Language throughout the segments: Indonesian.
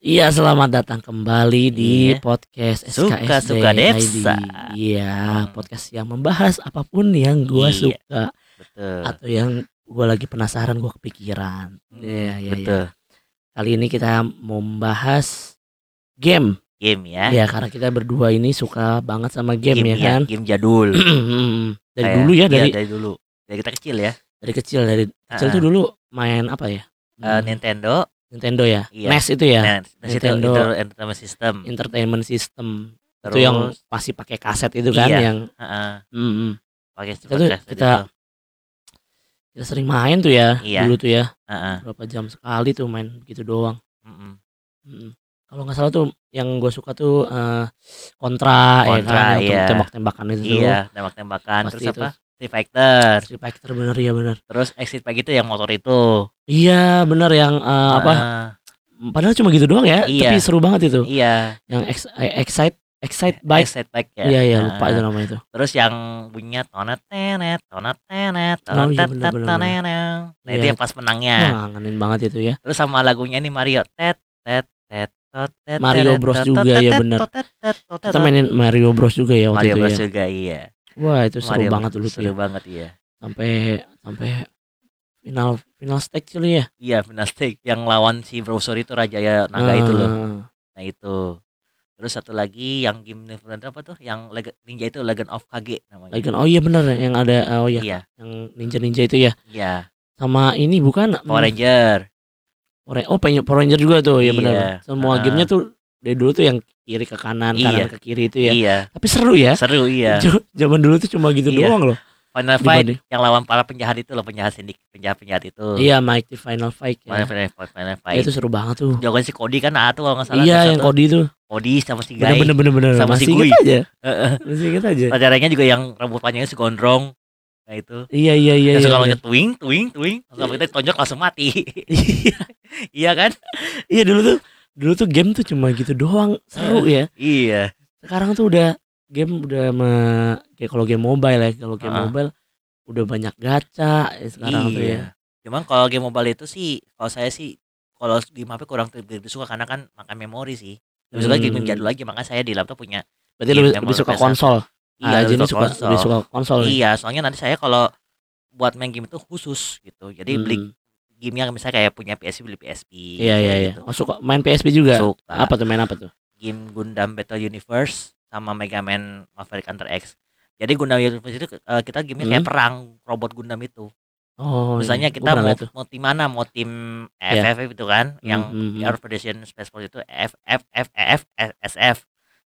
Iya, selamat datang kembali di Iya. podcast Suka- SKSD Suka ID. Depsa. Iya, Hmm. podcast yang membahas apa pun yang gua Iya. suka Betul. atau yang gua lagi penasaran, gua kepikiran. Hmm, Iya, iya, iya. Betul. Kali ini kita membahas game. Game ya. Ya, karena kita berdua ini suka banget sama game, ya kan. Game jadul. dari Kayak- dulu ya, iya, dari dari dulu. Dari kita kecil ya. dari kecil, dari kecil Ah. tuh dulu main apa ya? Hmm, Nintendo. Nintendo ya. Iya. NES itu ya. Nah, itu Nintendo. Inter- Entertainment System. Entertainment System. Terus, itu yang masih pakai kaset itu kan Iya. yang heeh, Mm, mm. pakai Kita tuh- kaset kita- itu. kita sering main tuh ya Iya. dulu tuh ya Heeh, berapa jam sekali tuh main gitu doang mm-mm. Mm. kalau nggak salah tuh yang gue suka tuh eh, kontra, ya Kontra, kan yang iya. tembak-tembakan itu tuh Iya, tembak-tembakan. Terus itu. Apa? Street Fighter. Street Fighter bener ya bener Terus Exit Pack itu yang motor itu. iya bener yang eh, apa Heeh, padahal cuma gitu doang ya Iya. tapi seru banget itu Iya. yang ex, eh, excite excite bike Exit Pack ya. iya iya lupa itu namanya itu Terus yang bunyinya tonet tenet, tonet tenet, Oh, tonet iya, tenet, bener, bener, teneneng. Nah itu Iya. yang pas menangnya. Wah, ngangenin banget itu ya Terus sama lagunya ini Mario tet tet tet Mario Bros juga, ya tet, kita mainin Mario Bros juga ya waktu Mario itu Bros ya juga iya. Wah itu seru banget dulu tuh seru ya. banget iya. sampai sampai final final stage kali ya Iya Finastic yang lawan si Browser itu Raja ya Naga itu loh. Ah, Nah itu. Terus satu lagi yang game Nintendo apa tuh? Yang Leg- Ninja itu Legend of Kage namanya. Legend oh iya bener yang ada oh iya Iya, yang ninja ninja itu ya iya. sama ini bukan Power Ranger. Power- oh Power Power Ranger juga tuh ya Iya. bener semua Ah. gamenya tuh dari dulu tuh yang kiri ke kanan kanan Iya. ke kiri itu ya Iya, tapi seru ya seru iya. Z- zaman dulu tuh cuma gitu Iya. doang loh Final Fight dibanding yang lawan para penjahat itu loh, penjahat sindik, penjahat-penjahat itu. iya Mighty Final Fight ya Final Fight, Final Ya, Fight. itu seru banget tuh Jagoan si Cody kan ah tuh kalau nggak salah. iya yang. Cody tuh Cody sama si bener Guy. bener bener bener Sama si masih Gui. inget aja masih inget aja Saudaranya juga yang rambut panjangnya si gondrong. Nah itu. iya iya iya yang iya, suka iya. loncat twing, twing, twing. Langsung kita tonjok langsung mati. iya kan? iya dulu tuh dulu tuh game tuh cuma gitu doang seru ya Iya. sekarang tuh udah game udah me, kayak kalau game mobile ya kalau game Ah. mobile udah banyak gacha ya sekarang tuh ya Iya. Cuman kalau game mobile itu sih, kalau saya sih kalau game HP kurang lebih suka karena kan makan memori sih. Lebih suka game Hmm. jadul lagi makanya saya di laptop punya. berarti lebih, lebih suka PS1. konsol Iya, ah, jadi suka konsol. lebih suka konsol nih. Iya, soalnya nanti saya kalau buat main game itu khusus gitu. Jadi beli Hmm. game yang misalnya kayak punya PSP beli PSP. iya iya kayak iya gitu. oh, suka main PSP juga Suka. apa tuh main apa tuh game Gundam Battle Universe sama Mega Man Maverick Hunter X. Jadi Gundam Universe itu eh, kita gamenya kayak Hmm. perang robot Gundam itu. oh Misalnya iya. kita mau, mau tim mana? Mau tim Iya. FF itu kan, yang Hmm, hmm, Air Federation Space Force itu FF FF SF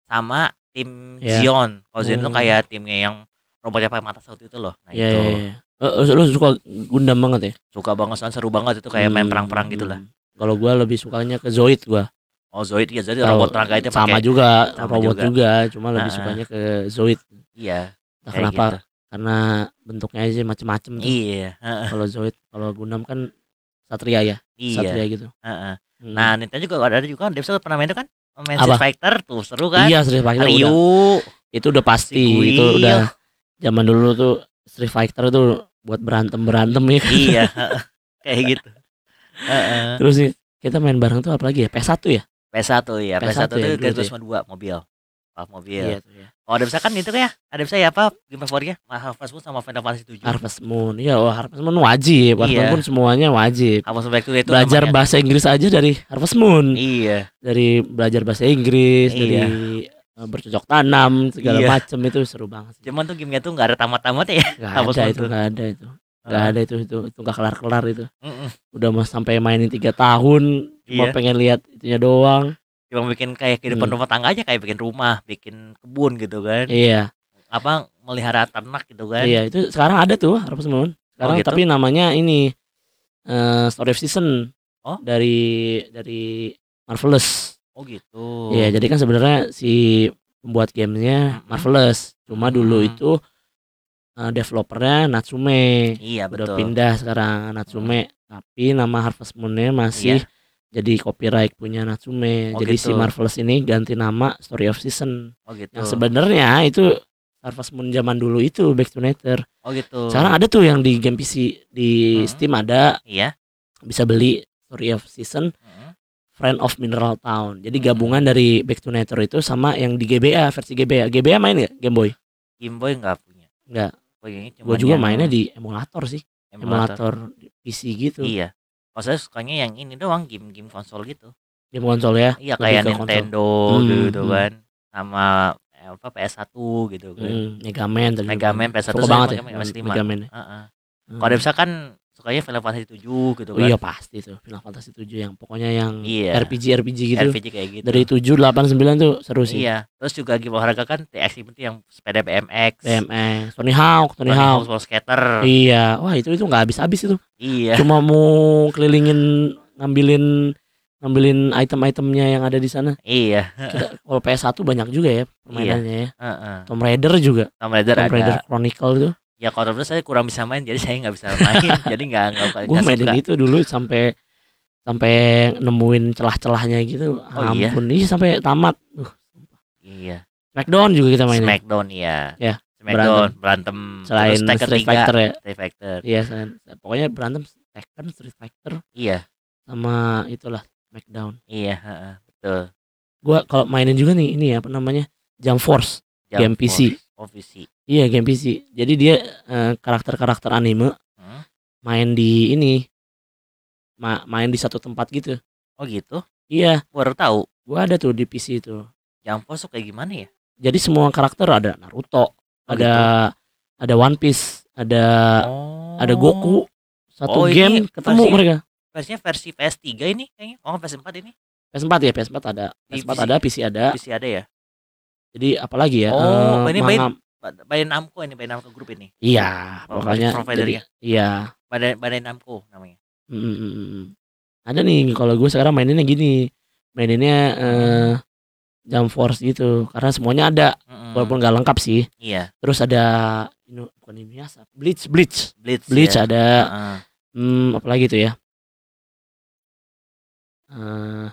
sama tim Iya. Zion. Kalau Zion itu Oh. kayak timnya yang robotnya pakai mata saut itu loh. Nah iya itu iya iya. Eh, eh, lu suka Gundam banget ya suka banget soalnya seru banget itu kayak main Hmm, perang-perang gitu lah. kalau gua lebih sukanya ke Zoid gua Oh Zoid ya jadi Kalau robot tenaga itu sama pakai juga sama robot juga. juga. cuma lebih Ah, ah. sukanya ke Zoid iya. Kayak kenapa gitu. karena bentuknya aja macem-macem. Iya, kalau Zoid kalau Gundam kan Satria ya iya. Satria gitu heeh. Hmm. Nah, Nintendo juga ada juga kan. Devsa pernah main itu kan? Main? Street Fighter tuh seru kan? iya Street Fighter udah, Ryu. itu udah pasti itu udah zaman dulu tuh Street Fighter tuh buat berantem berantem ya kan. iya, kayak gitu. Heeh. terus nih kita main bareng tuh apalagi ya PS1 ya PS1 ya, PS1, PS1 ya, itu dulu Gran Turismo 2 mobil. Apa mobil. iya tuh ya Oh, ada bisa kan itu ya? Ada bisa ya apa? Game favoritnya? Harvest Moon sama Final Fantasy 7. Harvest Moon iya oh, Harvest Moon wajib Harvest Iya. Moon semuanya wajib Harvest Moon itu belajar namanya. bahasa Inggris aja dari Harvest Moon Iya. dari belajar bahasa Inggris Iya. dari bercocok tanam segala Iya. macem itu seru banget sih. Cuman tuh gamenya tuh nggak ada tamat-tamatnya ya. Gak Harvest ada itu tuh. gak ada itu gak ada itu itu itu gak kelar kelar itu Heeh. udah mau sampai mainin tiga tahun cuma Iya. pengen lihat itunya doang Cuma bikin kayak kehidupan Hmm. rumah tangga aja kayak bikin rumah, bikin kebun gitu kan. iya Apa melihara ternak gitu kan. iya itu sekarang ada tuh Harvest Moon sekarang gitu? tapi namanya ini eh Story of Season Oh. dari dari Marvelous Oh gitu. Iya, jadi kan sebenarnya si pembuat gamenya. Marvelous. Cuma dulu Mm. itu eh, developernya Natsume. Iya Udah betul. pindah sekarang Natsume, tapi nama Harvest Moon-nya masih Iya. jadi copyright punya Natsume. Oh, jadi si gitu. Marvelous ini ganti nama Story of Season. Oh gitu. Yang sebenarnya itu Harvest Moon zaman dulu itu Back to Nature. Oh gitu. Sekarang ada tuh yang di game PC di Hmm. Steam ada Iya. bisa beli Story of Season Heeh. Friend of Mineral Town. Jadi gabungan dari Back to Nature itu sama yang di GBA versi GBA. GBA main nggak Game Boy? Game Boy nggak punya. Nggak. Gue juga yang mainnya di emulator sih. emulator. Emulator PC gitu. Iya. Saya sukanya yang ini doang game-game konsol gitu. Game konsol ya. Iya kayak ke konsol. Nintendo Hmm, gitu hmm. kan. Sama eh, apa PS1 gitu kan. Hmm, Mega Man tadi. Mega Man, bilang. PS1 Suka saya banget ya. pakai PS5. Mega Man. ya. Heeh. Hmm. Kalau ada misalkan sukanya Final Fantasy 7 gitu Oh kan. iya pasti tuh Final Fantasy 7 yang pokoknya yang Iya. RPG RPG gitu. RPG kayak gitu. Dari 7 8 9 tuh seru sih. Iya. Terus juga game olahraga kan TX itu yang sepeda BMX. BMX, Tony Hawk, Tony Tony Hawk. Hawk Skater. Iya, wah itu itu nggak habis-habis itu. Iya. Cuma mau kelilingin ngambilin ngambilin item-itemnya yang ada di sana. Iya. Kita, kalau PS1 banyak juga ya permainannya ya. Heeh. Tomb Raider juga. Tomb Raider Tomb ada. Raider Chronicle itu. Ya kalau Raider saya kurang bisa main jadi saya nggak bisa main. jadi nggak nggak Gue mainin itu dulu sampai sampai nemuin celah-celahnya gitu. Oh, iya? Ampun, iya sampai tamat. Uh, Iya. Smackdown juga kita mainin. Smackdown ya. Ya, Smackdown berantem. Selain Terus Street 3, Fighter ya. Street Fighter. Iya, selain, pokoknya berantem Tekken, Street Fighter Iya. sama itulah Smackdown. Iya. Betul. Gua kalau mainin juga nih ini ya apa namanya? Jump Force. Game PC. Force. Oh PC. Iya, game PC. Jadi dia eh, karakter-karakter anime Hmm? main di ini ma- main di satu tempat gitu. Oh gitu. Iya, Baru tahu. gua ada tuh di PC itu. Jump Force tuh kayak gimana ya? Jadi semua karakter ada Naruto, ada ada One Piece, ada Oh. ada Goku. Satu Oh, ini game ketemu versi- mereka. Versinya versi PS3 ini kayaknya. Oh, PS4 ini. PS4 ya, PS4 ada. Di PS4 PC. ada, PC ada. PC ada ya? Jadi apalagi ya? Oh, eh, ini manga- Ba- Bandai Namco ini, Bandai Namco Group ini. Iya, Oh, pokoknya providernya. jadi- Iya. Bandai Bandai Namco namanya. Mm, mm, mm, mm. Ada nih kalau gue sekarang maininnya gini. Maininnya eh Jump Force gitu karena semuanya ada Mm-mm. walaupun nggak lengkap sih. Iya, Terus ada ini bukan ini biasa. Bleach, Bleach. Blitz. Bleach ya. ada Heeh. hmm apalagi tuh ya? Eh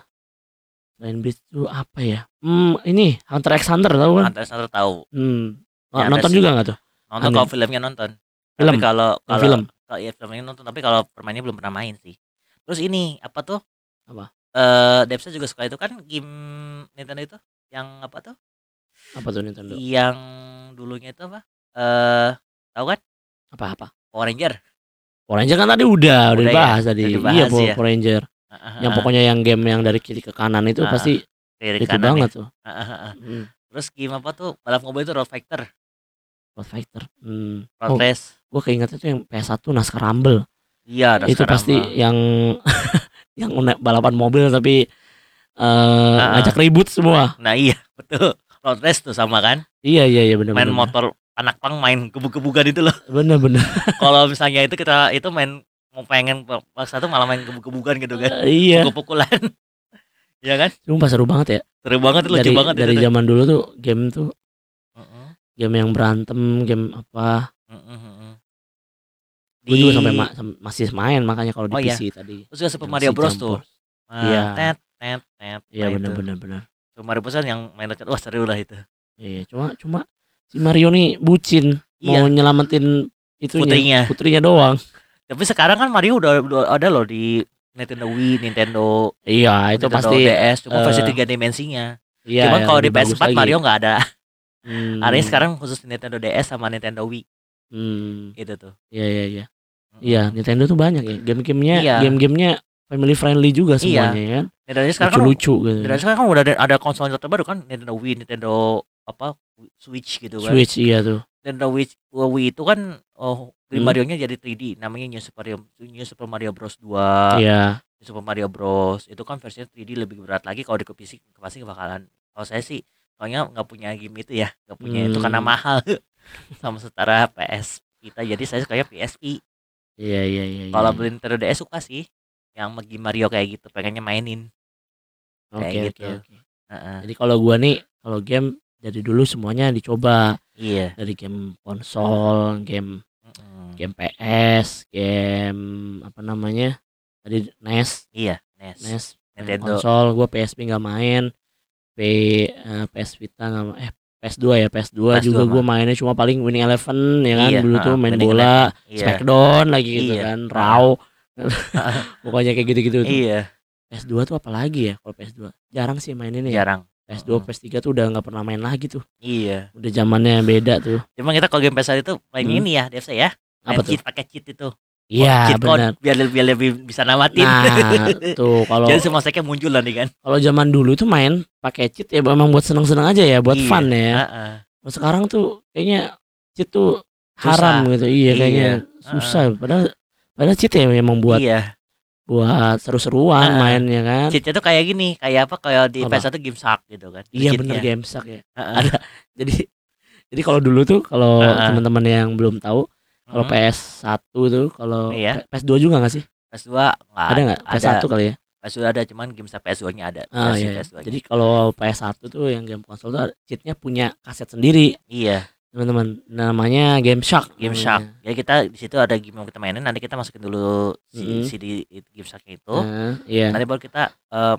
selain Bleach tuh apa ya? Hmm, ini Hunter x Hunter tahu kan? Hunter x Hunter tahu. Hmm. Ya, nonton juga nggak tuh? Nonton Anime. kalau filmnya nonton. Film. Tapi kalau Oh, kalau film. kalau ya filmnya nonton tapi kalau permainnya belum pernah main sih. Terus ini apa tuh? Apa? Eh, Depsa juga suka itu kan game Nintendo itu yang apa tuh? Apa tuh Nintendo? Yang dulunya itu apa? Eh, tahu kan? Apa-apa? Power Ranger. Power Ranger kan tadi udah, udah Udah ya? dibahas tadi. Udah dibahas iya, Power, ya? Power Ranger. Yang pokoknya yang game yang dari kiri ke kanan itu pasti Dari itu kanan banget ya. tuh. Hmm. Terus game apa tuh? Balap mobil itu Road Fighter, Road Fighter. Hmm. Road Oh, Race. gue keingetnya tuh yang PS1 NASCAR Rumble. Iya, ada itu pasti mah. yang yang balapan mobil tapi eh Ah. ngajak ribut semua. Nah, iya, betul. Road Race tuh sama kan? Iya iya iya benar main benar. motor anak pang main gebuk-gebukan itu loh. Bener bener. Kalau misalnya itu kita itu main mau pengen pas satu malah main gebuk-gebukan gitu kan. Eh, iya. Pukul-pukulan. Iya kan? Sumpah seru banget ya. Seru banget lucu dari banget dari itu. tuh. zaman dulu tuh game tuh game yang berantem, game apa. heeh, heeh. Gue juga Di- sampai ma- masih main makanya kalau di Oh, iya. PC tadi. Terus juga Super Mario Bros tuh. Nah, Iya. Tet tet tet. Iya Nah, benar itu. benar benar. Super Mario Bros yang main dekat. Wah, seru lah itu. Iya, cuma cuma si Mario nih bucin Iya. mau nyelamatin itunya Putrinya. putrinya doang. Tapi sekarang kan Mario udah, udah ada loh di Nintendo Wii, Nintendo, Iya, itu Nintendo pasti DS, cuma versi eh, tiga dimensinya. Iya, Cuman yang kalau di lebih bagus PS4 lagi. Mario nggak ada. Hmm, Adanya sekarang khusus Nintendo DS sama Nintendo Wii Hmm, gitu tuh. iya iya iya. Iya, Nintendo tuh banyak ya. Game-gamenya, Iya. game-gamenya family friendly juga semuanya ya kan. Nintendo sekarang kan Lucu-lucu gitu. Nintendo sekarang kan udah ada, ada konsol yang terbaru kan Nintendo Wii, Nintendo apa Switch gitu kan. Switch iya tuh. Nintendo Wii, Wii itu kan oh Hmm. Mario-nya jadi 3D namanya New Super Mario New Super Mario Bros 2. Iya. New Super Mario Bros itu kan versinya 3D lebih berat lagi kalau di PC pasti bakalan kalau saya sih soalnya nggak punya game itu ya nggak punya itu karena Hmm. mahal sama setara PS kita jadi saya sukanya PSP Iya iya iya. iya. kalau beli Nintendo DS suka sih yang game Mario kayak gitu pengennya mainin Oke kayak oke gitu. oke. Heeh. Jadi kalau gua nih kalau game dari dulu semuanya dicoba iya dari game konsol, game Mm-mm. game PS, game apa namanya? Tadi NES, iya NES, NES, Nintendo konsol, gua PSP nggak main. P eh, PS Vita nggak ma- eh PS2 ya PS2, PS2 juga gue mainnya cuma paling Winning Eleven ya kan? Iya, dulu tuh main bola iya. Smackdown lagi gitu Iya. kan. Raw. Pokoknya kayak gitu-gitu. Tuh. iya PS2 tuh apalagi ya kalau PS2 jarang sih main ini ya. jarang. PS2 Mm. PS3 tuh udah nggak pernah main lagi tuh. Iya. Udah zamannya beda tuh. Cuma kita kalau game PS1 itu main Hmm. ini ya DFC ya. Main apa tuh? cheat pakai cheat itu iya cheat benar biar lebih, biar lebih bisa namatin nah tuh kalau jadi semua seknya muncul nanti kan kalau zaman dulu tuh main pakai cheat ya memang buat seneng-seneng aja ya buat Iya. fun ya Heeh. Kalau sekarang tuh kayaknya cheat tuh Susah. haram gitu iya Iya. kayaknya susah padahal padahal cheat ya memang buat iya buat seru-seruan Heeh. mainnya kan cheatnya tuh kayak gini kayak apa kayak di Apa? PS1 game shark gitu kan iya bener game sak ya Heeh. ada jadi jadi kalau dulu tuh kalau Heeh. teman-teman yang belum tahu kalau Hmm. PS1 tuh kalau Iya. P- PS2 juga gak sih? PS2 nggak ada nggak? PS1 kali ya? PS2 ada cuman game PS2 nya ada. Ah versi iya PS2 -nya. jadi kalau PS1 tuh yang game konsol tuh cheatnya punya kaset sendiri. Iya. Teman-teman namanya Game Shark game namanya. shark. Jadi kita di situ ada game yang kita mainin nanti kita masukin dulu si. CD itu game sharknya itu. Nah, iya. Nanti baru kita eh,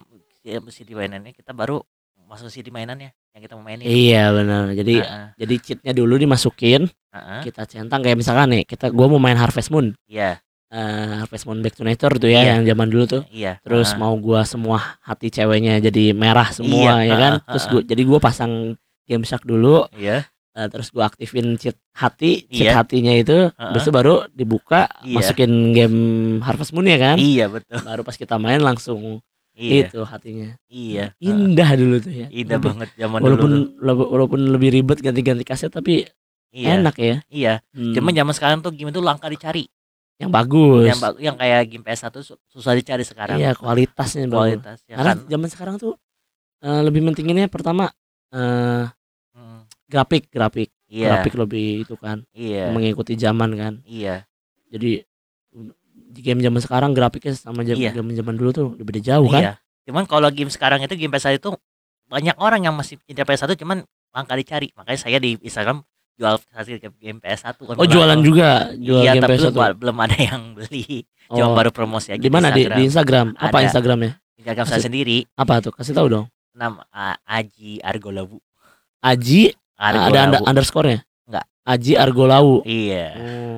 CD mainannya kita baru masuk CD mainannya yang kita mau mainin. Iya benar. Jadi Heeh, jadi cheatnya dulu dimasukin heeh. kita centang kayak misalkan nih kita gua mau main Harvest Moon. Iya. Eh, Harvest Moon Back to Nature tuh ya Iya. yang zaman dulu tuh. Iya. Terus heeh. mau gua semua hati ceweknya jadi merah semua Iya, ya kan? Heeh, terus heeh. gua jadi gua pasang Game Shark dulu. Iya. Eh, terus gua aktifin cheat hati cheat Iya. hatinya itu habis itu baru dibuka Iya. masukin game Harvest Moon ya kan? Iya betul. Baru pas kita main langsung iya. Itu hatinya. Iya indah dulu tuh ya. Indah Lebih- banget zaman walaupun dulu walaupun lebih ribet ganti-ganti kaset tapi iya. enak ya. Iya. Hmm. cuman zaman sekarang tuh game itu langka dicari. Yang bagus. Yang ba- yang kayak game PS1 su- susah dicari sekarang. Iya kualitasnya bagus kualitas ya karena kan. zaman sekarang tuh eh, lebih mentinginnya pertama eh Hmm, grafik grafik. Iya. Grafik lebih itu kan. Iya. Mengikuti zaman kan. Iya. Jadi di game zaman sekarang grafiknya sama jam- Iya. zaman zaman dulu tuh udah beda jauh kan Iya. Cuman kalau game sekarang itu game PS1 itu banyak orang yang masih cinta PS1 cuman langka dicari. Makanya saya di Instagram jual hasil game- game PS1 kan oh jualan juga jual Iya, game tapi PS1 belum, belum ada yang beli. Cuma oh, baru promosi aja di mana di, Instagram. di Instagram apa Ada. Instagramnya Instagram saya sendiri apa tuh kasih tahu dong nama A- Aji Argolawu. Aji ada underscore-nya Enggak. Aji Argolawu Iya.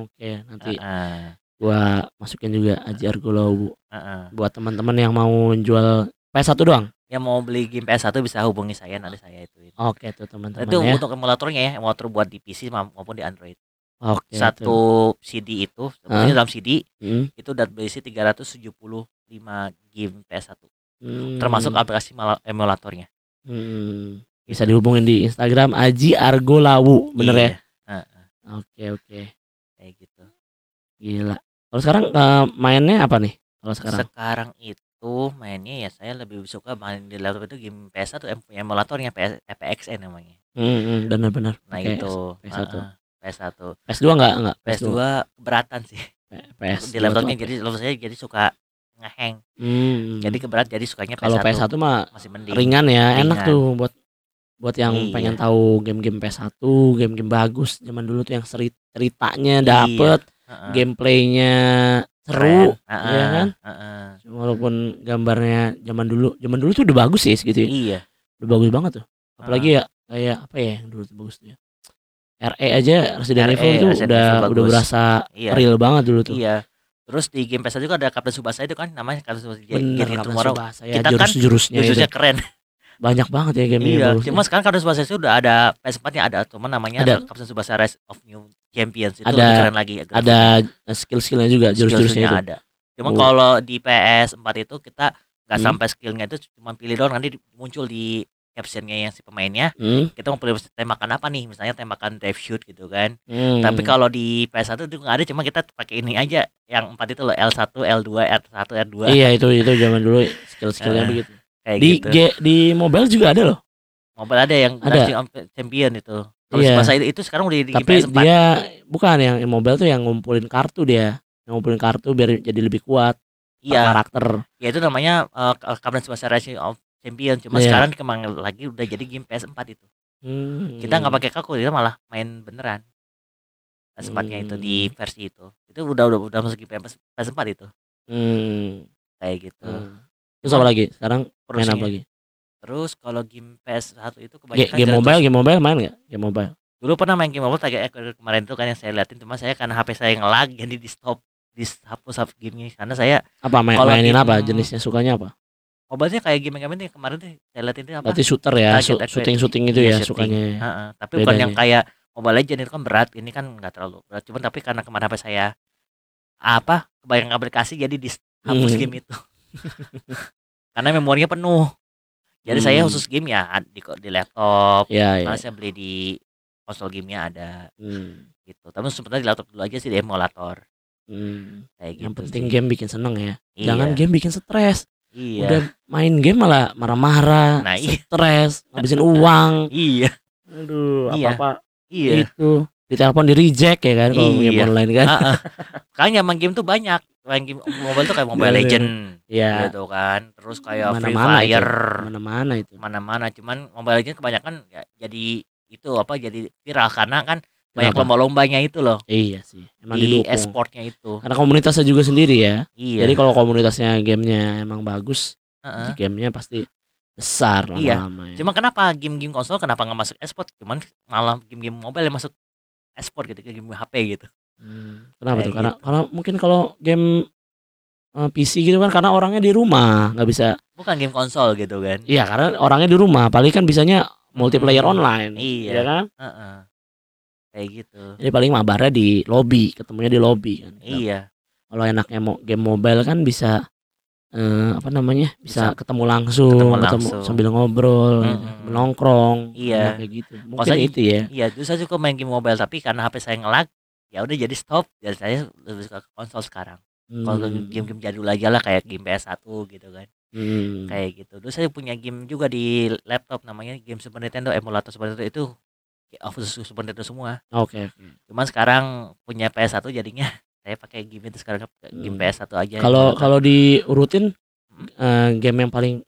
Oke nanti Heeh. Gua masukin juga Aji Argolawu Heeh. buat teman-teman yang mau jual PS1 doang? Yang mau beli game PS1 bisa hubungi saya nanti saya itu. oke tuh teman-teman Itu ya. untuk emulatornya ya, emulator buat di PC ma- maupun di Android. oke tuh. Satu CD itu, sebenarnya dalam CD Hmm, itu udah berisi 375 game PS1 hmm, termasuk aplikasi emulatornya. Hmm. bisa dihubungin di Instagram Aji Argolawu. Bener ya? Iya, oke oke. Kayak gitu. Gila kalau sekarang eh, mainnya apa nih kalau sekarang sekarang itu mainnya ya saya lebih suka main di laptop itu game PS1 em- emulatornya PS FPXN namanya hmm, hmm, bener-bener nah Oke, itu PS1. Heeh, PS1 PS2 enggak enggak PS2 keberatan sih PS di laptopnya jadi laptop saya jadi suka ngeheng hmm. jadi keberat jadi sukanya kalau PS1, PS1 mah masih mending ringan ya enak Ringan. tuh buat buat yang Iya. pengen tahu game-game PS1 game-game bagus zaman dulu tuh yang ceritanya Iya. Gameplaynya seru iya Heeh, kan? heeh. walaupun gambarnya zaman dulu zaman dulu tuh udah bagus sih gitu ya iya udah bagus banget tuh apalagi ya kayak apa ya yang dulu tuh bagus tuh ya RE aja Resident RE, Evil tuh Resident udah Evil udah berasa iya real banget dulu tuh Iya. Terus di game PS1 juga ada Captain Subasa itu kan namanya Captain Subasa bener Captain Tomorrow. Tsubasa ya Kita kan jurus-jurusnya itu Jujurnya keren. banyak banget ya game iya. bagus Cuma sekarang Captain Subasa itu udah ada PS4 nya ada, cuman namanya Ada. Captain Subasa Rise of New Champions itu Ada- lebih keren lagi. ya, ada skill-skillnya juga jurus-jurusnya itu ada. Cuma Oh. kalau di PS4 itu kita nggak Hmm. sampai skillnya itu cuma pilih doang nanti muncul di captionnya yang si pemainnya Hmm, kita mau pilih tembakan apa nih misalnya tembakan drive shoot gitu kan hmm. tapi kalau di PS1 itu nggak ada cuma kita pakai ini aja yang empat itu loh L1 L2 R1 R2 iya itu itu zaman dulu skill-skillnya Eh, begitu kayak di gitu G- di mobile juga ada loh mobile ada yang Ada. Champion itu kalau Iya. Tsubasa itu, itu sekarang udah di tapi PS4 dia bukan yang mobile tuh yang ngumpulin kartu dia. Yang ngumpulin kartu biar jadi lebih kuat. Iya. Karakter. Ya itu namanya uh, Captain Tsubasa Rising of Champion cuma Iya. sekarang dikembang lagi udah jadi game PS4 itu. Hmm. kita nggak pakai kalkul kita malah main beneran. PS4-nya itu di Hmm. versi itu. Itu udah udah udah masuk di PS, PS4 itu. Hmm. kayak gitu. Hmm. terus apa lagi? Sekarang main apa lagi terus kalau game PS1 itu kebanyakan game Grand mobile game mobile main nggak game mobile dulu pernah main game mobile kayak kemarin itu kan yang saya liatin cuma saya karena HP saya yang lag jadi di stop dihapus hapus gamenya karena saya apa main mainin game- apa jenisnya sukanya apa Mobile kayak game game yang kemarin tuh saya lihat itu apa? Berarti shooter ya, Acquire. shooting-shooting itu ya shooting. sukanya. ya. Tapi bukan yang Bedanya. kayak Mobile Legend itu kan berat, ini kan nggak terlalu berat. Cuman tapi karena kemarin HP saya apa kebanyakan aplikasi jadi dihapus Hmm. game itu. karena memorinya penuh. Jadi saya Hmm. khusus game ya di di laptop. Iya. Karena saya beli di konsol gamenya ada Hmm. gitu. Tapi sebenarnya di laptop dulu aja sih di emulator Hmm. kayak gitu. Yang penting sih. game bikin seneng ya. Iya, Jangan game bikin stres. Iya. Udah main game malah marah-marah, Nah, iya. stres, ngabisin uang. Iya. Aduh, Iya. apa-apa Iya. itu. Ditelepon di reject ya kan kalau game Iya. online kan. Makanya main game tuh banyak. Main game mobile tuh kayak Mobile Iya, iya. Legend Iya. gitu kan. Terus kayak Free Mana-mana itu. Fire. Mana-mana itu. Mana-mana cuman Mobile Legend kebanyakan ya, jadi itu apa jadi viral karena kan banyak lomba-lombanya itu loh Iya sih. Emang di e-sportnya itu. Karena komunitasnya juga sendiri ya. Iya. Jadi kalau komunitasnya gamenya emang bagus, Heeh. gamenya pasti besar Iya. lama-lama ya. Cuma kenapa game-game konsol kenapa nggak masuk e-sport? Cuman malah game-game mobile yang masuk e-sport gitu, game HP gitu. Hmm, Kenapa Kayak tuh? Karena gitu. karena mungkin kalau game eh, PC gitu kan karena orangnya di rumah nggak bisa. Bukan game konsol gitu kan. Iya karena orangnya di rumah, paling kan bisanya multiplayer Hmm, online. iya. ya kan? Heeh. Kayak gitu. Jadi paling mabarnya di lobby, ketemunya di lobby kan. Iya. Kalau enaknya mau game mobile kan bisa eh, apa namanya? Bisa, Bisa ketemu langsung, ketemu ketemu langsung. sambil ngobrol, Mm-mm. menongkrong, Iya. kayak gitu. Mungkin Maksudnya- itu ya. Iya, dulu saya suka main game mobile tapi karena HP saya ngelag, ya udah jadi stop. Jadi saya lebih suka ke konsol sekarang. Kalau Hmm, game-game jadul aja lah kayak game PS1 gitu kan. hmm. Kayak gitu. Dulu saya punya game juga di laptop namanya game Super Nintendo emulator Super Nintendo itu ya, khusus Super Nintendo semua. Oke. oke. Cuman sekarang punya PS1 jadinya saya pakai game itu sekarang game Hmm. PS1 aja. Kalau emulator. kalau diurutin Hmm. eh, game yang paling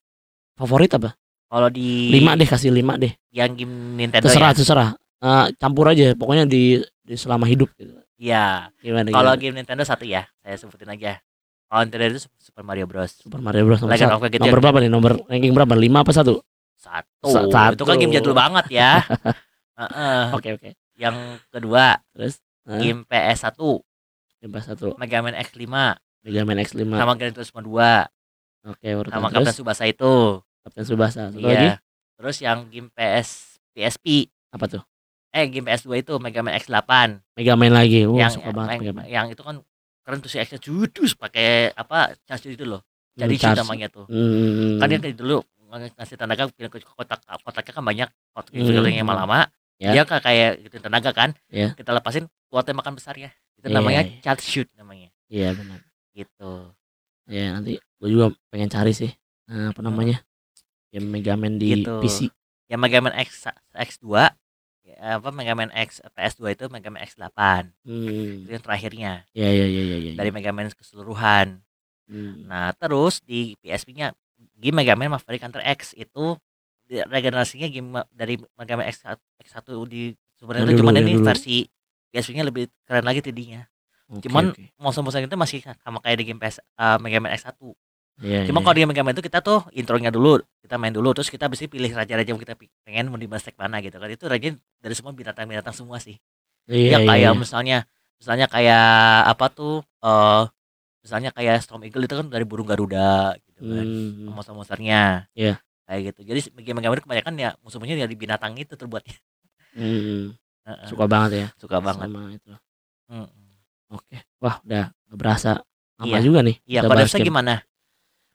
favorit apa? kalau di Lima deh kasih lima deh. yang game Nintendo Terserah ya. terserah. Eh, campur aja. Pokoknya di, di selama hidup. Gitu. Iya. Gimana? Kalau game Nintendo satu ya, saya sebutin aja. Kalau Nintendo itu Super Mario Bros. Super Mario Bros. Nomor, satu. Kagetian. nomor berapa nih? Nomor ranking berapa? Lima apa satu? Satu. Sa- satu. Itu kan game jadul banget ya. Oke oke. Yang kedua, Terus Hah? game PS1, Lima satu. Mega Man X5, Mega Man X5. sama Gran Turismo 2, Oke, urutan sama Kapten. Subasa itu. Kapten Subasa. Satu lagi Iya. Terus yang game PS PSP, apa tuh? eh game PS2 itu Mega Man X8. Mega Man lagi. Uh, yang suka banget Mega yang, Man. yang itu kan keren tuh si X-nya judus pakai apa charge itu loh. Hmm, Jadi charge. namanya tuh. Hmm, Kan dia dulu ng- ngasih tenaga pindah ke kotak kotaknya kan banyak kotak Hmm, yang hmm. lama. Ya. Dia kayak gitu tenaga kan. Ya. Kita lepasin kuat tembakan besar ya. Itu Iya, namanya iya. charge shoot namanya. Iya benar. Gitu. Ya nanti gue juga pengen cari sih. eh, apa namanya? Game Mega Man di Gitu. PC. Yang Mega Man X X2 ya, apa Mega Man X PS2 itu Mega Man X8 Hmm. itu yang terakhirnya Ya ya ya ya ya. dari Mega Man keseluruhan Hmm. nah terus di PSP-nya game Mega Man Maverick Hunter X itu regenerasinya game dari Mega Man X, X1 di cuman yang ini dulu. versi PSP-nya lebih keren lagi 3D-nya Oke, cuman oke. motion-motion itu masih sama kayak di game PS uh, Mega Man X1 Iya, cuma iya. kalau di Mega Man itu kita tuh intronya dulu kita main dulu terus kita bisa pilih raja-raja yang kita pengen mau di mana gitu kan itu raja dari semua binatang-binatang semua sih Iya, ya iya, kayak iya. misalnya misalnya kayak apa tuh eh misalnya kayak Storm Eagle itu kan dari burung Garuda gitu kan Hmm. monster-monsternya Iya. kayak gitu jadi game-game itu kebanyakan ya musuh-musuhnya dari binatang itu terbuatnya Hmm. Suka banget ya. suka banget Sama itu. Mm. Oke. Wah, udah nggak berasa lama Iya. juga nih. iya game. gimana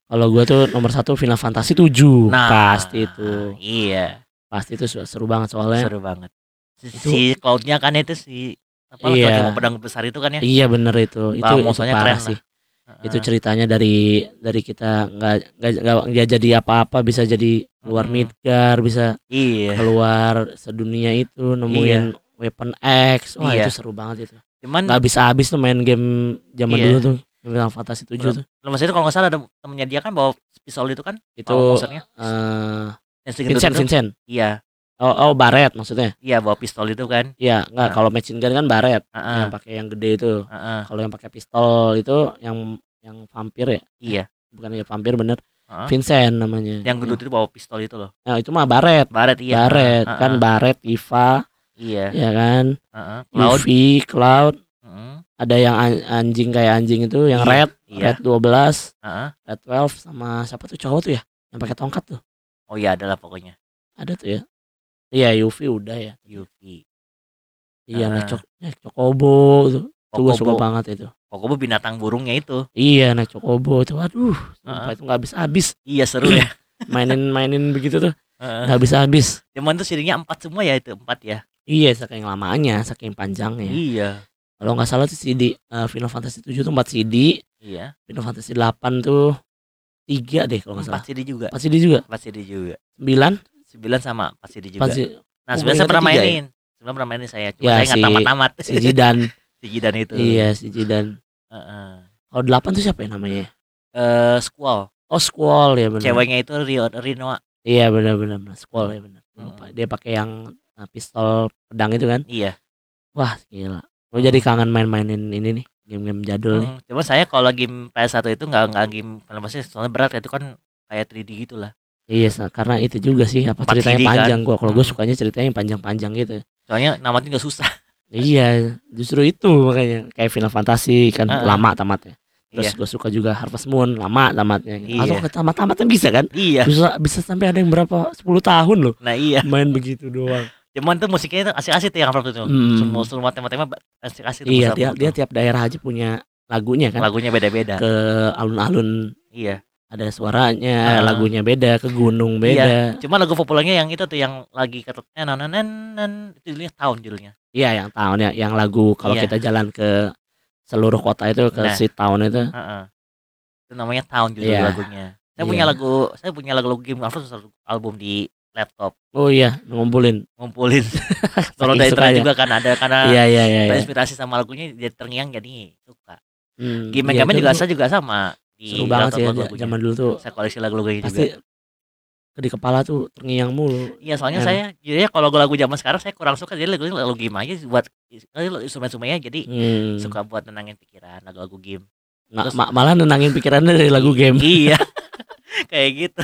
Kalau gua tuh nomor satu Final Fantasy 7 nah pasti itu. iya Pasti itu seru, banget soalnya. seru banget si, Itu- si cloudnya kan itu si apa Iya. pedang besar itu kan ya Iya bener itu. Itu, Wah, itu musuhnya keren sih. Itu ceritanya dari dari kita nggak nggak jadi apa-apa bisa jadi keluar Mm. Midgar bisa iya keluar sedunia itu nemuin weapon X. Wah Iya. itu seru banget itu. cuman Nggak bisa habis tuh main game zaman Iya. dulu tuh. Final Fantasy 7 tuh. lo maksudnya kalau nggak salah ada temennya dia kan bawa pistol itu kan Itu monsternya eh segitu Vincent itu. Vincent. iya Oh, oh Baret maksudnya. iya bawa pistol itu kan Iya, enggak Nah. kalau machine gun kan Baret Heeh, yang pakai yang gede itu. heeh, Kalau yang pakai pistol itu yang yang vampir ya? iya Bukan ya vampir bener. Heeh. Vincent namanya. yang gendut itu bawa pistol itu loh Nah, itu mah Baret. Baret iya Baret Heeh, kan Baret, Iva, iya ya kan? heeh. Cloud Yuffie, Cloud, heeh, ada yang an- anjing kayak anjing itu yang Iya, red, iya red 12, heeh. red 12 sama siapa tuh cowok tuh ya? yang pakai tongkat tuh Oh iya adalah pokoknya ada tuh ya iya Yuffie udah ya Yuffie. iya naik cok naik cokobo tuh tuh gue suka banget itu Kokobo binatang burungnya itu. iya naik cokobo tuh aduh Ah. itu nggak habis habis Iya seru ya. mainin mainin begitu tuh Heeh. nggak habis habis Cuman tuh CD-nya empat semua ya itu empat ya. iya saking lamanya saking panjangnya Iya. kalau nggak salah tuh CD eh, Final Fantasy 7 tuh 4 CD Iya. Final Fantasy 8 tuh tiga deh kalau nggak Empat salah CD juga. 4 CD juga Empat CD juga. 9 Sembilan sama empat CD juga. 4 CD Nah Oh, sebenarnya saya pernah ya? mainin. Sebenarnya pernah mainin saya. Cuma Ya, saya nggak si- tamat-tamat. si Jidan si Jidan itu. iya si Jidan Heeh. kalau 8 tuh siapa ya namanya Eh, Squall. oh Squall ya benar Ceweknya itu Rio Rinoa. Iya benar benar benar. Squall ya benar Hmm. dia pakai yang eh, pistol pedang itu kan Iya. wah gila gue jadi kangen main-mainin ini nih game-game jadul nih Hmm, Cuma saya kalau game PS1 itu nggak nggak game Fantasy soalnya berat itu kan kayak 3D gitu lah. iya karena itu juga sih apa ceritanya kan? panjang gua kalau gue Hmm. sukanya ceritanya yang panjang-panjang gitu Soalnya namatnya nggak susah. iya justru itu makanya kayak Final Fantasy kan Heeh. lama tamatnya terus Iya. gue suka juga Harvest Moon lama tamatnya gitu. Iya. atau ke tamat-tamatnya bisa kan Iya. bisa bisa sampai ada yang berapa 10 tahun loh Nah iya. main begitu doang Cuman tuh musiknya itu asik-asik tuh yang Final itu. Hmm. Semua semua tema-tema asik-asik tuh iya dia tuh. tiap daerah aja punya lagunya kan lagunya beda-beda. ke alun-alun Iya. ada suaranya Ah. lagunya beda ke gunung Iya. beda Cuma lagu populernya yang itu tuh yang lagi ketuknya nan nan nan nan itu judulnya tahun judulnya. iya yang tahun ya yang lagu kalau Iya. kita jalan ke seluruh kota itu ke Nah. si tahun itu Heeh. Itu namanya tahun judul Iya. lagunya. Saya Iya. punya lagu, saya punya lagu-lagu game Marvel satu album di laptop oh iya ngumpulin ngumpulin. Kalau dari sukanya. juga kan ada karena iya iya iya, iya. terinspirasi sama lagunya jadi terngiang jadi suka. Hmm, Game iya, game itu juga tuh saya juga sama di seru banget sih ya, zaman dulu tuh Saya koleksi lagu-lagunya pasti juga. Di kepala tuh terngiang mulu Iya soalnya Enak. saya jadi kalau lagu zaman sekarang saya kurang suka jadi lagu lagu game aja buat instrumen-instrumennya jadi Hmm. suka buat nenangin pikiran lagu-lagu game. Ma- terus- ma- malah nenangin pikirannya dari lagu game iya. Kayak gitu.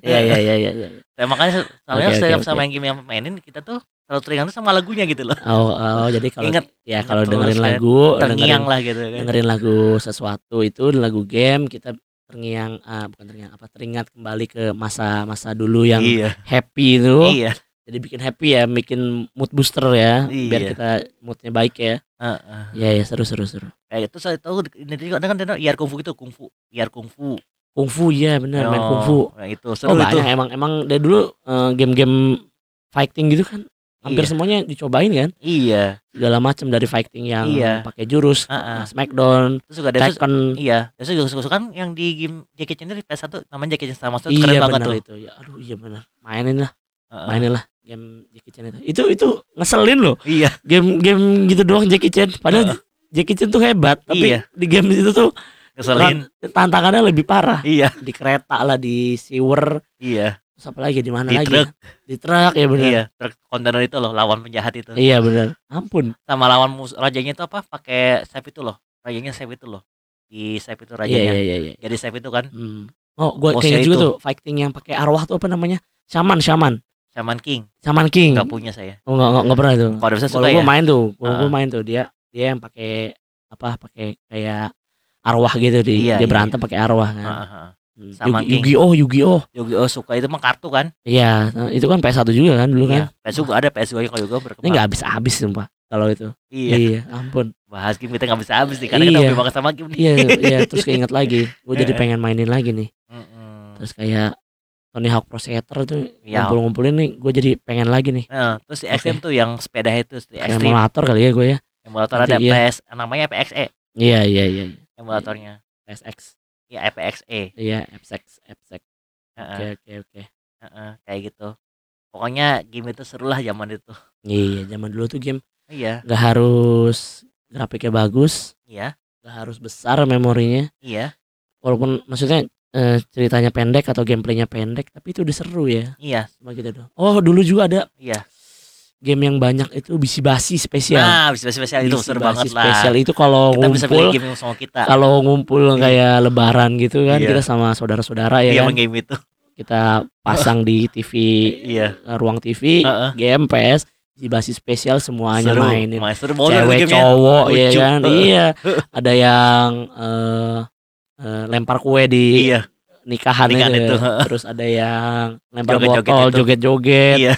iya iya iya iya iya. Nah, makanya soalnya oke, setiap oke. sama yang game yang mainin kita tuh selalu teringat tuh sama lagunya gitu loh. oh, oh jadi kalau Ingat ya kalau dengerin lagu dengerin lah gitu kan. dengerin lagu sesuatu itu lagu game kita terngiang ah, bukan terngiang apa teringat kembali ke masa-masa dulu yang Iya. happy itu Iya. jadi bikin happy ya bikin mood booster ya biar Iya. kita moodnya baik ya Heeh. ya ya seru seru seru Kayak itu saya tahu ini juga dengan dengan IR kungfu gitu kungfu, IR kungfu. kungfu ya benar main Oh, kungfu Nah, itu oh seru itu. banyak emang emang dari dulu eh, game-game fighting gitu kan hampir Iya. semuanya dicobain kan Iya. segala macam dari fighting yang Iya. pakai jurus Heeh. Smackdown Terus juga ada Tekken Iya, terus juga suka kan yang di game Jackie Chan dari PS1 namanya Jackie Chan Star Master iya keren banget tuh. itu ya aduh iya benar mainin lah Heeh. mainin lah game Jackie Chan itu itu itu ngeselin loh Iya, game game gitu doang Jackie Chan padahal Jackie Chan tuh hebat tapi Iya. di game itu tuh ngeselin. tantangannya lebih parah Iya, di kereta lah di sewer iya, terus apa lagi di mana Di lagi truk. di truk ya benar iya. Truk kontainer itu loh lawan penjahat itu. iya benar ampun Sama lawan mus rajanya itu apa? Pakai save itu loh. Rajanya save itu loh. Di save itu iya rajanya. iya iya iya Jadi save itu kan Hmm. oh gua kayaknya juga itu. tuh fighting yang pakai arwah tuh apa namanya shaman shaman Shaman King. shaman king Enggak punya saya. oh nggak nggak- nggak pernah tuh Kalau bisa suka gua ya. main tuh kalau gua Heeh. main tuh dia dia yang pakai apa pakai kayak arwah gitu di Iya, dia iya, berantem pakai arwah kan Heeh, heeh. Hmm. Sama Yugi, King. Yu-Gi-Oh Yu-Gi-Oh Yu-Gi-Oh suka itu mah kartu kan? iya itu kan PS1 juga kan dulu kan Iya. PS juga ada PS juga kalau juga ini berkembang. nggak habis habis sumpah kalau itu Iya. iya ampun Bahas game kita nggak bisa habis nih karena kita Iya. hobi banget sama game nih. iya iya terus keinget lagi gue jadi eh. pengen mainin lagi nih Mm-mm. terus kayak Tony Hawk Pro Skater tuh Iya. ngumpul-ngumpulin nih gue jadi pengen lagi nih Nah, terus di Oke. XM tuh yang sepeda itu di Extreme emulator kali ya gue ya emulator nanti ada iya. PS namanya PXE iya iya iya iya. emulatornya SX ya PXE iya FX FX oke oke oke. Kayak gitu. Pokoknya game itu seru lah zaman itu. Iya zaman dulu tuh game iya. nggak harus grafiknya bagus iya. nggak harus besar memorinya. Iya. Walaupun maksudnya eh, ceritanya pendek atau gameplaynya pendek tapi itu udah seru ya. Iya. Sama gitu doh oh dulu juga ada iya game yang banyak itu bisi basi spesial. Nah bisa spesial itu Bisi seru basi banget lah. spesial itu kalau bisa ngumpul beli game sama kita. kalau ngumpul kayak lebaran gitu kan Iya. kita sama saudara-saudara ya iya kan? game itu. Kita pasang di TV iya. eh, ruang TV Heeh. game PS di basis spesial semuanya seru. mainin. Banget cewek cowok ya kan? Iya. Ada yang eh eh, lempar kue di iya. nikahan, Nikahan itu, terus ada yang lempar Joget-joget botol itu. joget-joget. Iya.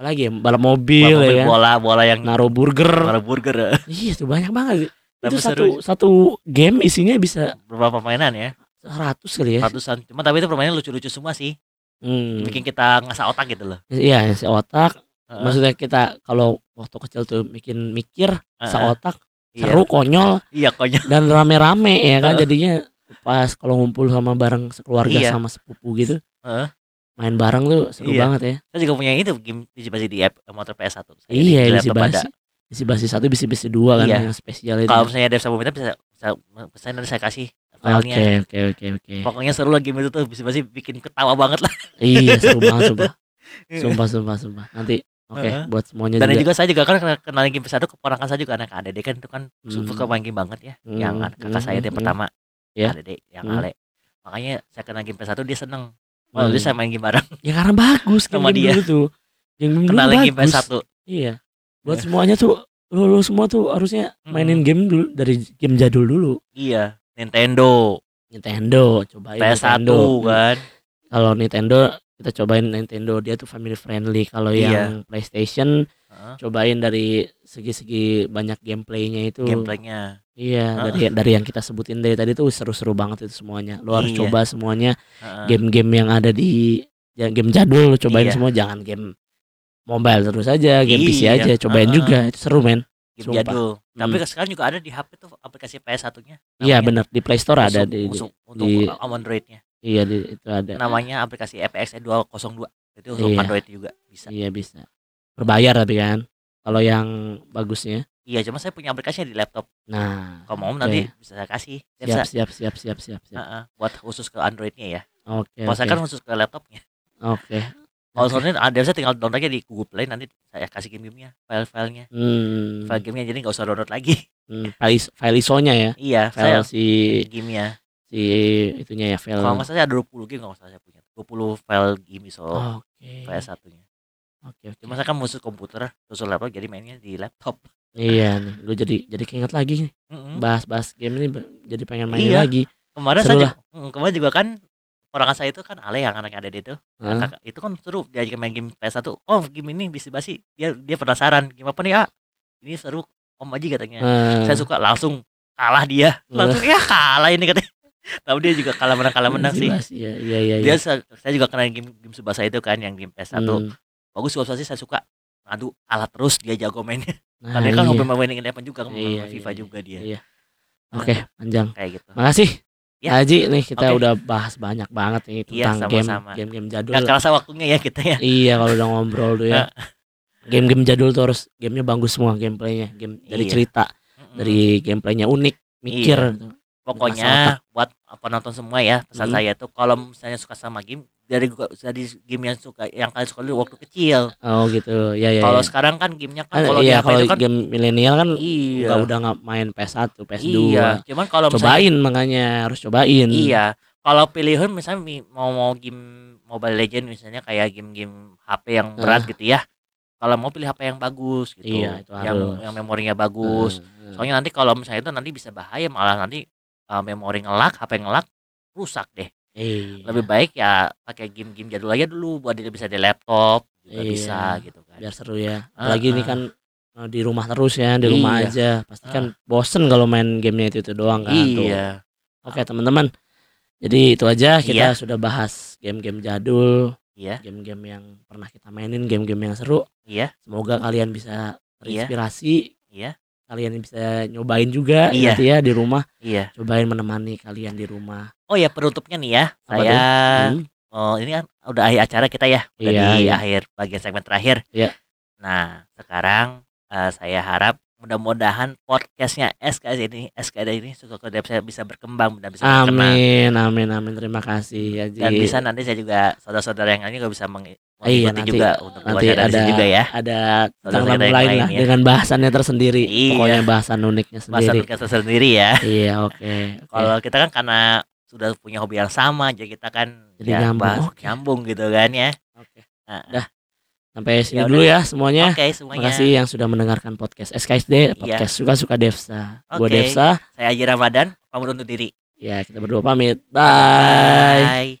Apalagi ya balap mobil, Bola, ya kan bola bola yang naruh burger naruh burger eh. iya tuh banyak banget Tapi itu seru. satu satu game isinya bisa beberapa permainan ya 100 kali ya ratusan cuma tapi itu permainan lucu-lucu semua sih Hmm. bikin kita ngasah otak gitu loh iya si otak Heeh. maksudnya kita kalau waktu kecil tuh bikin mikir Heeh. seotak Iya. seru konyol iya konyol dan rame-rame ya kan jadinya pas kalau ngumpul sama bareng sekeluarga Iya. sama sepupu gitu Heeh. Main bareng tuh seru Iya. banget ya saya juga punya itu game bisi di app motor PS1 Saya iya bisi ada. basi bisi basi satu bisi basi dua kan Iya. yang spesial itu kalau misalnya Dev sama minta bisa bisa pesan nanti saya kasih oke filenya oke oke oke pokoknya seru lah game itu tuh bisa pasti bikin ketawa banget lah iya seru banget sumpah sumpah sumpah sumpah nanti oke Heeh. buat semuanya dan juga, juga saya juga kan kenal- game PS1 keponakan saya juga anak ADD kan itu kan Hmm. suka main game banget ya Hmm, yang kakak hmm, saya yang hmm, pertama Ya. ADD yang Hmm. Ale makanya saya kenal game PS1 dia seneng oh Hmm. saya main game bareng. Ya karena bagus Sama game dia. dulu tuh game dulu game bagus. PS1 iya. Buat Ya. semuanya tuh lu, lu semua tuh harusnya mainin game dulu dari game jadul dulu. Iya Nintendo. Nintendo cobain PS1 Nintendo. kan. Kalau Nintendo kita cobain Nintendo. Dia tuh family friendly. Kalau Iya. yang PlayStation Heeh, cobain dari segi-segi banyak gameplaynya itu. Gameplaynya iya Heeh. dari dari yang kita sebutin dari tadi tuh seru-seru banget itu semuanya lu harus Iya. coba semuanya game-game yang ada di ya, game jadul lu cobain Iya. semua jangan game mobile terus aja game PC Iya. aja cobain Heeh. juga itu seru men game sumpah. jadul tapi Hmm. sekarang juga ada di HP tuh aplikasi PS1 nya iya bener di Play Store ada di, di- untuk, untuk di- Android-nya iya di, itu ada namanya aplikasi FX 202 itu untuk Iya. Android juga bisa iya bisa berbayar tapi kan kalau yang bagusnya? Iya cuma saya punya aplikasinya di laptop. Nah kalau mau oke. nanti bisa saya kasih. Siap siap siap. siap siap siap Heeh, buat khusus ke Androidnya ya. Oke kalau saya oke. kan khusus ke laptopnya. Oke. Kalau Oke. soalnya ada saya tinggal download aja di Google Play nanti saya kasih game-gamenya file-filenya. Hmm, file gamenya jadi nggak usah download lagi. Hmm, file, is- file ISO-nya ya? Iya file saya si gamenya. si itunya ya file kalau nggak salah saya ada 20 game nggak salah saya punya. 20 file game so oke. PS1 nya oke oke. Cuma saya kan khusus komputer khusus laptop jadi mainnya di laptop. Iya nih gue jadi jadi keinget lagi nih. Bahas-bahas game ini jadi pengen main Iya. lagi. Kemarin Seru saya juga, mm, kemarin juga kan orang saya itu kan Ale yang anaknya ada itu. Hah? kakak itu kan seru diajak main game PS1 oh game ini bisi basi dia dia penasaran game apa nih ah ini seru om aja katanya. Eh, saya suka langsung kalah dia. Langsung ya kalah ini katanya. Tapi dia juga kalah menang kalah menang sih. Iya iya iya. Dia sa- saya juga kenal game game Subasa itu kan yang game PS1 Hmm, bagus sih saya suka ngadu kalah terus dia jago mainnya nah, karena kan iya. hobi mainin Eleven juga kan Iya, main FIFA iya, juga dia iya. oke panjang kayak gitu makasih Ya. Haji nih kita Oke. udah bahas banyak banget nih Iya, tentang game sama-sama. game-game jadul Gak kerasa waktunya ya kita ya iya kalau udah ngobrol tuh ya game-game jadul tuh harus gamenya bagus semua gameplaynya game dari Iya. cerita Mm-mm. dari gameplaynya unik mikir Iya. gitu. Pokoknya buat penonton semua ya pesan Hmm. saya tuh. Kalau misalnya suka sama game dari gua- dari game yang suka yang kalian suka dulu waktu kecil. Oh gitu. Ya ya kalau ya. sekarang kan gamenya Kan, kan kalau iya kalau itu kan game milenial kan iya. udah nggak main PS1 PS2 iya cuman kalau misalnya cobain makanya harus cobain. Iya kalau pilihan misalnya mi- mau mau game Mobile Legend misalnya kayak game-game HP yang berat gitu ya. Kalau mau pilih HP yang bagus gitu Iya, itu yang harus. yang memorinya bagus. Hmm, hmm. soalnya nanti kalau misalnya itu nanti bisa bahaya malah nanti uh, memori ngelak HP ngelak rusak deh. Iya. lebih baik ya pakai game-game jadul aja dulu buat dia bisa di laptop juga Iya. bisa gitu kan. Biar seru ya. Apalagi ini Ah, kan eh, di rumah terus ya di rumah Iya. aja. Pasti kan bosen kalau main gamenya itu itu doang kan tuh. iya. Oke teman-teman. Jadi itu aja kita Iya. sudah bahas game-game jadul iya. game-game yang pernah kita mainin game-game yang seru. Iya. Semoga kalian bisa Iya. terinspirasi. Iya kalian bisa nyobain juga Iya. nanti ya di rumah iya cobain menemani kalian di rumah oh ya penutupnya nih ya Apa saya Hmm, oh ini kan udah akhir acara kita ya udah Iya, di iya. akhir bagian segmen terakhir Iya. nah sekarang eh, saya harap mudah-mudahan podcastnya SKD ini SKD ini suka bisa bisa berkembang dan bisa amin amin amin terima kasih Haji dan bisa nanti saya juga saudara-saudara yang lain juga bisa meng Iya, mengikuti nanti- juga untuk nanti ada- juga ya ada tentang lain lain lah ya. dengan bahasannya tersendiri Iya. pokoknya bahasan uniknya sendiri kita sendiri ya iya oke oke. kalau kita kan karena sudah punya hobi yang sama jadi kita kan Jadi ya nyambung, bahas oke. nyambung gitu kan ya Oke. Nah, Dah. Sampai sini Ya dulu ya semuanya. Oke semuanya. Terima kasih yang sudah mendengarkan podcast SKSD podcast suka-suka Devsa. Gua Oke. Devsa. Saya Haji Ramadan pamit undur diri. Ya kita berdua pamit. Bye. Bye